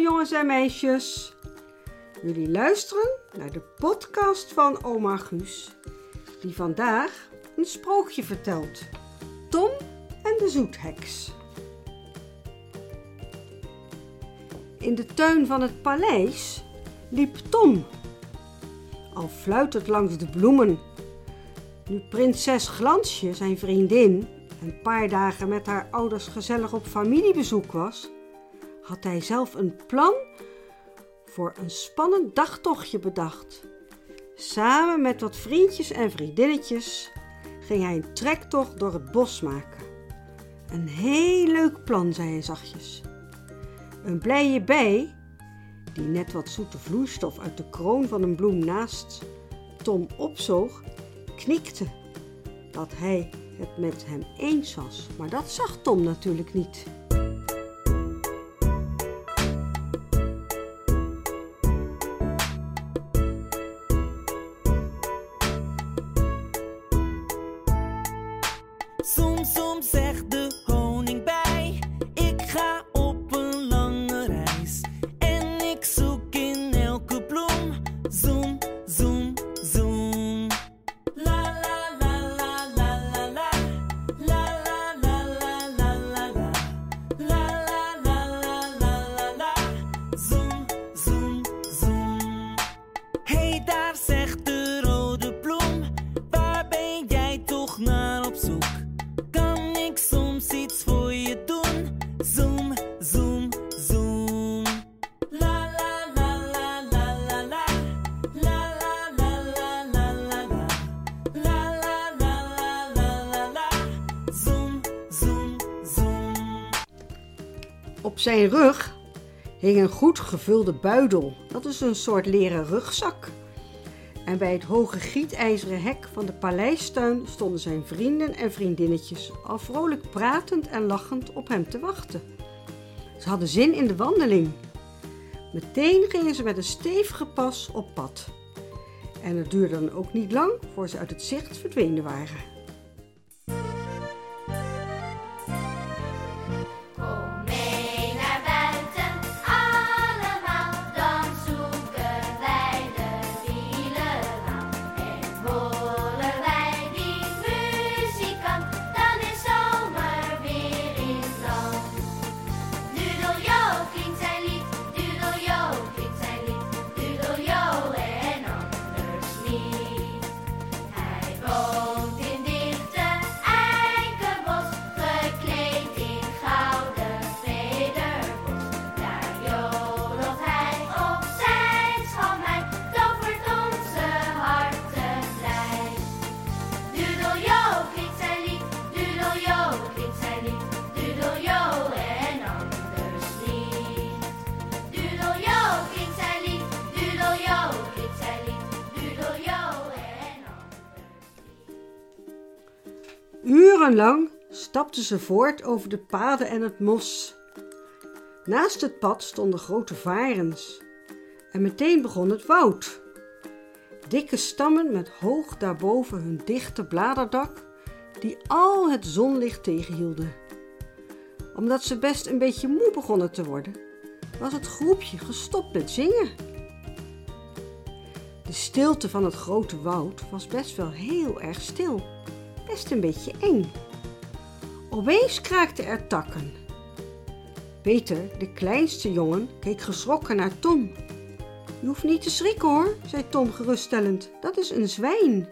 jongens en meisjes. Jullie luisteren naar de podcast van oma Guus, die vandaag een sprookje vertelt. Tom en de zoetheks. In de tuin van het paleis liep Tom, al fluitend langs de bloemen. Nu prinses Glansje, zijn vriendin, een paar dagen met haar ouders gezellig op familiebezoek was, had hij zelf een plan voor een spannend dagtochtje bedacht. Samen met wat vriendjes en vriendinnetjes ging hij een trektocht door het bos maken. Een heel leuk plan, zei hij zachtjes. Een blije bij, die net wat zoete vloeistof uit de kroon van een bloem naast Tom opzoog, knikte dat hij het met hem eens was. Maar dat zag Tom natuurlijk niet. Op zijn rug hing een goed gevulde buidel. Dat is een soort leren rugzak. En bij het hoge gietijzeren hek van de paleistuin stonden zijn vrienden en vriendinnetjes al vrolijk pratend en lachend op hem te wachten. Ze hadden zin in de wandeling. Meteen gingen ze met een stevige pas op pad. En het duurde dan ook niet lang voor ze uit het zicht verdwenen waren. Urenlang stapten ze voort over de paden en het mos. Naast het pad stonden grote varens. En meteen begon het woud. Dikke stammen met hoog daarboven hun dichte bladerdak, die al het zonlicht tegenhielden. Omdat ze best een beetje moe begonnen te worden, was het groepje gestopt met zingen. De stilte van het grote woud was best wel heel erg stil best een beetje eng. Opeens kraakten er takken. Peter, de kleinste jongen, keek geschrokken naar Tom. Je hoeft niet te schrikken hoor, zei Tom geruststellend. Dat is een zwijn.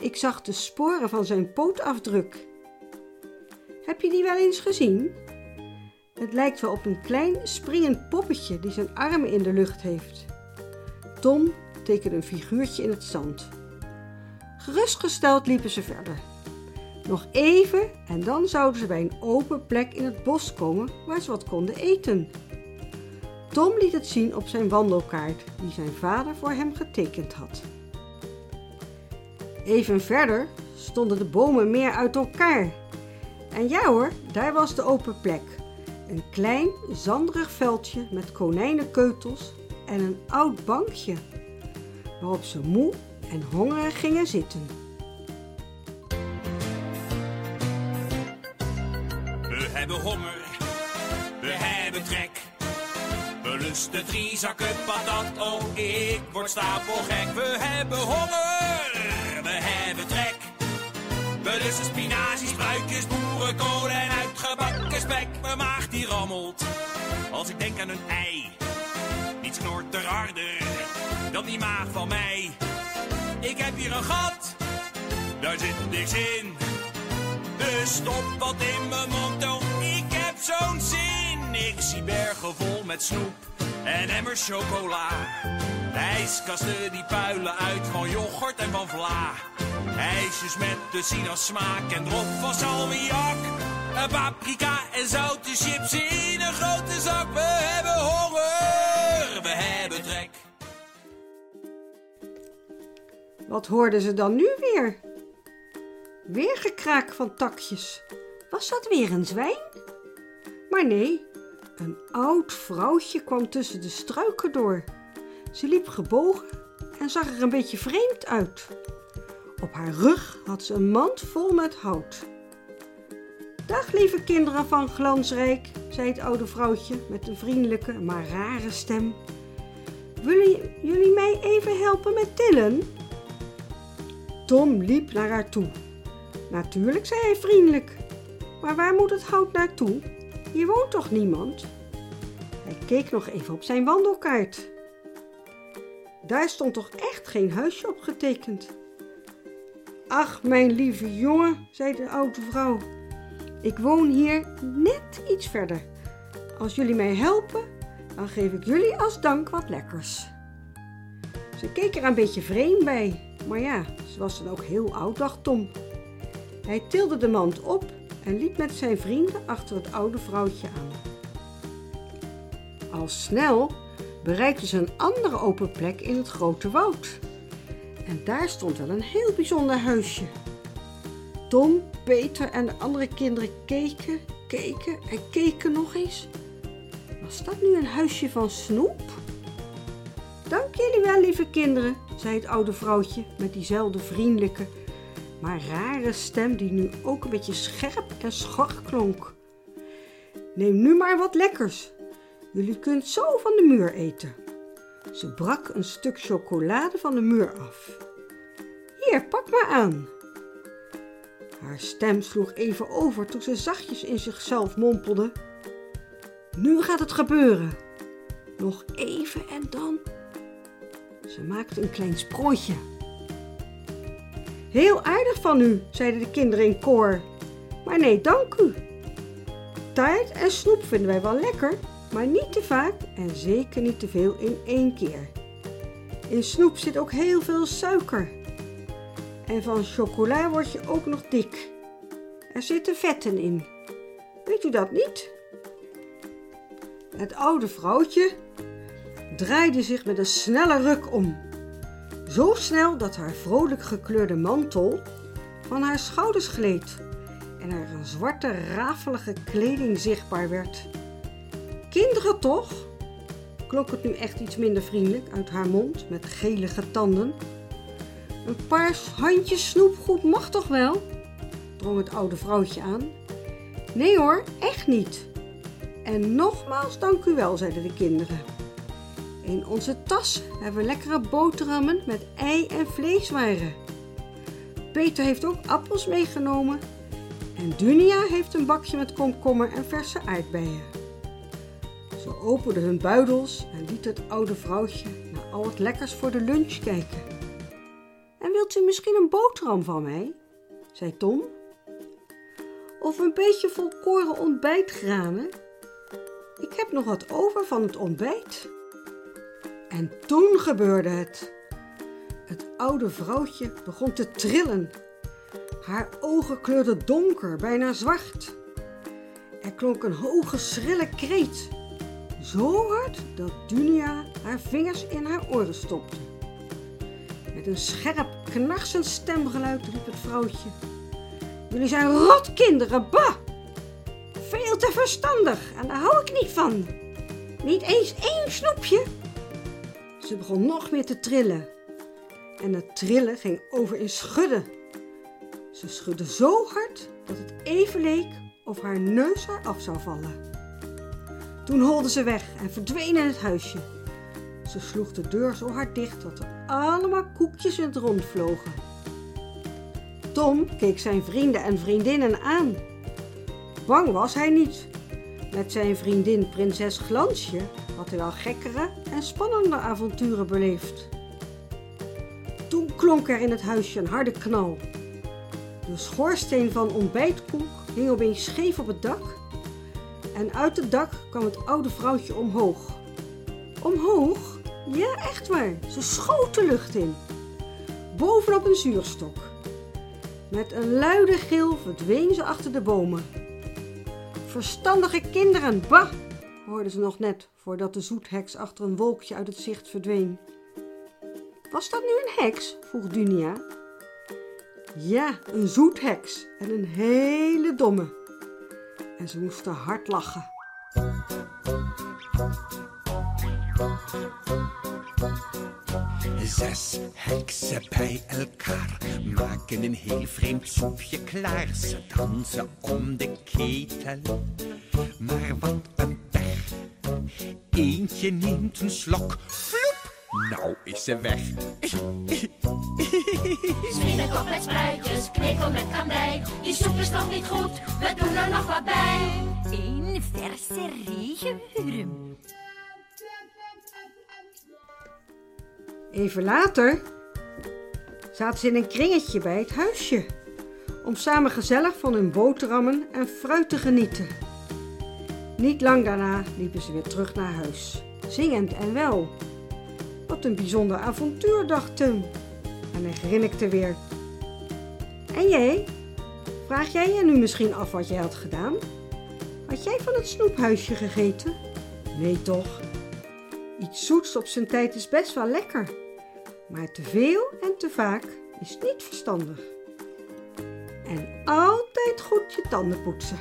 Ik zag de sporen van zijn pootafdruk. Heb je die wel eens gezien? Het lijkt wel op een klein springend poppetje die zijn armen in de lucht heeft. Tom tekende een figuurtje in het zand. Gerustgesteld liepen ze verder. Nog even en dan zouden ze bij een open plek in het bos komen waar ze wat konden eten. Tom liet het zien op zijn wandelkaart die zijn vader voor hem getekend had. Even verder stonden de bomen meer uit elkaar. En ja hoor, daar was de open plek. Een klein zanderig veldje met konijnenkeutels en een oud bankje waarop ze moe en hongerig gingen zitten. We hebben honger, we hebben trek. We de drie zakken patat. Oh, ik word stapelgek. We hebben honger, we hebben trek. We lussen spinazie, spruitjes, boerenkool en uitgebakken spek. Mijn maag die rammelt als ik denk aan een ei. Niets knort er harder dan die maag van mij. Ik heb hier een gat, daar zit niks in. Dus stop wat in mijn mond, ik heb zo'n zin. Ik zie bergen vol met snoep en emmers chocola. Ijskasten die puilen uit van yoghurt en van vla. IJsjes met de sinaasmaak en drop van salmiak. Een paprika en zoute chips in een grote zak. We hebben honger, Wat hoorden ze dan nu weer? Weer gekraak van takjes. Was dat weer een zwijn? Maar nee, een oud vrouwtje kwam tussen de struiken door. Ze liep gebogen en zag er een beetje vreemd uit. Op haar rug had ze een mand vol met hout. Dag lieve kinderen van Glansrijk, zei het oude vrouwtje met een vriendelijke maar rare stem. Willen jullie mij even helpen met tillen? Tom liep naar haar toe. Natuurlijk, zei hij vriendelijk. Maar waar moet het hout naartoe? Hier woont toch niemand? Hij keek nog even op zijn wandelkaart. Daar stond toch echt geen huisje op getekend. Ach, mijn lieve jongen, zei de oude vrouw. Ik woon hier net iets verder. Als jullie mij helpen, dan geef ik jullie als dank wat lekkers. Ze keek er een beetje vreemd bij, maar ja, ze was dan ook heel oud, dacht Tom. Hij tilde de mand op en liep met zijn vrienden achter het oude vrouwtje aan. Al snel bereikten ze een andere open plek in het grote woud. En daar stond wel een heel bijzonder huisje. Tom, Peter en de andere kinderen keken, keken en keken nog eens. Was dat nu een huisje van snoep? Dank jullie wel, lieve kinderen, zei het oude vrouwtje met diezelfde vriendelijke, maar rare stem die nu ook een beetje scherp en schor klonk. Neem nu maar wat lekkers. Jullie kunt zo van de muur eten. Ze brak een stuk chocolade van de muur af. Hier, pak maar aan. Haar stem sloeg even over toen ze zachtjes in zichzelf mompelde. Nu gaat het gebeuren. Nog even en dan. Ze maakte een klein sprootje. Heel aardig van u, zeiden de kinderen in koor. Maar nee, dank u. Taart en snoep vinden wij wel lekker, maar niet te vaak en zeker niet te veel in één keer. In snoep zit ook heel veel suiker. En van chocola word je ook nog dik. Er zitten vetten in. Weet u dat niet? Het oude vrouwtje draaide zich met een snelle ruk om. Zo snel dat haar vrolijk gekleurde mantel van haar schouders gleed en er een zwarte rafelige kleding zichtbaar werd. Kinderen toch? klonk het nu echt iets minder vriendelijk uit haar mond met gelige tanden. Een paar handjes snoepgoed mag toch wel? drong het oude vrouwtje aan. Nee hoor, echt niet. En nogmaals dank u wel, zeiden de kinderen. In onze tas hebben we lekkere boterhammen met ei en vleeswaren. Peter heeft ook appels meegenomen. En Dunia heeft een bakje met komkommer en verse aardbeien. Ze openden hun buidels en liet het oude vrouwtje naar al het lekkers voor de lunch kijken. En wilt u misschien een boterham van mij? zei Tom. Of een beetje volkoren ontbijtgranen? Ik heb nog wat over van het ontbijt. En toen gebeurde het. Het oude vrouwtje begon te trillen. Haar ogen kleurden donker, bijna zwart. Er klonk een hoge, schrille kreet. Zo hard dat Dunia haar vingers in haar oren stopte. Met een scherp, knarsend stemgeluid riep het vrouwtje. Jullie zijn rotkinderen, bah! Veel te verstandig en daar hou ik niet van. Niet eens één snoepje. Ze begon nog meer te trillen. En het trillen ging over in schudden. Ze schudde zo hard dat het even leek of haar neus haar af zou vallen. Toen holde ze weg en verdween in het huisje. Ze sloeg de deur zo hard dicht dat er allemaal koekjes in het rond vlogen. Tom keek zijn vrienden en vriendinnen aan. Bang was hij niet. Met zijn vriendin prinses Glansje had hij al gekkere en spannende avonturen beleefd. Toen klonk er in het huisje een harde knal. De schoorsteen van ontbijtkoek hing opeens scheef op het dak. En uit het dak kwam het oude vrouwtje omhoog. Omhoog? Ja, echt waar. Ze schoot de lucht in. Bovenop een zuurstok. Met een luide gil verdween ze achter de bomen. Verstandige kinderen, bah! Hoorden ze nog net voordat de zoetheks achter een wolkje uit het zicht verdween. Was dat nu een heks? vroeg Dunia. Ja, een zoetheks en een hele domme. En ze moesten hard lachen. Zes heksen bij elkaar maken een heel vreemd soepje klaar. Ze dansen om de ketel, maar wat een pech. Eentje neemt een slok, vloep, nou is ze weg. Sminnekop met spruitjes, knikkel met kandij. Die soep is nog niet goed, we doen er nog wat bij. Een verse regenwurm. Even later zaten ze in een kringetje bij het huisje. Om samen gezellig van hun boterhammen en fruit te genieten. Niet lang daarna liepen ze weer terug naar huis. Zingend en wel. Wat een bijzonder avontuur, dacht Tim. En hij grinnikte weer. En jij? Vraag jij je nu misschien af wat jij had gedaan? Had jij van het snoephuisje gegeten? Nee toch? Iets zoets op zijn tijd is best wel lekker. Maar te veel en te vaak is niet verstandig. En altijd goed je tanden poetsen.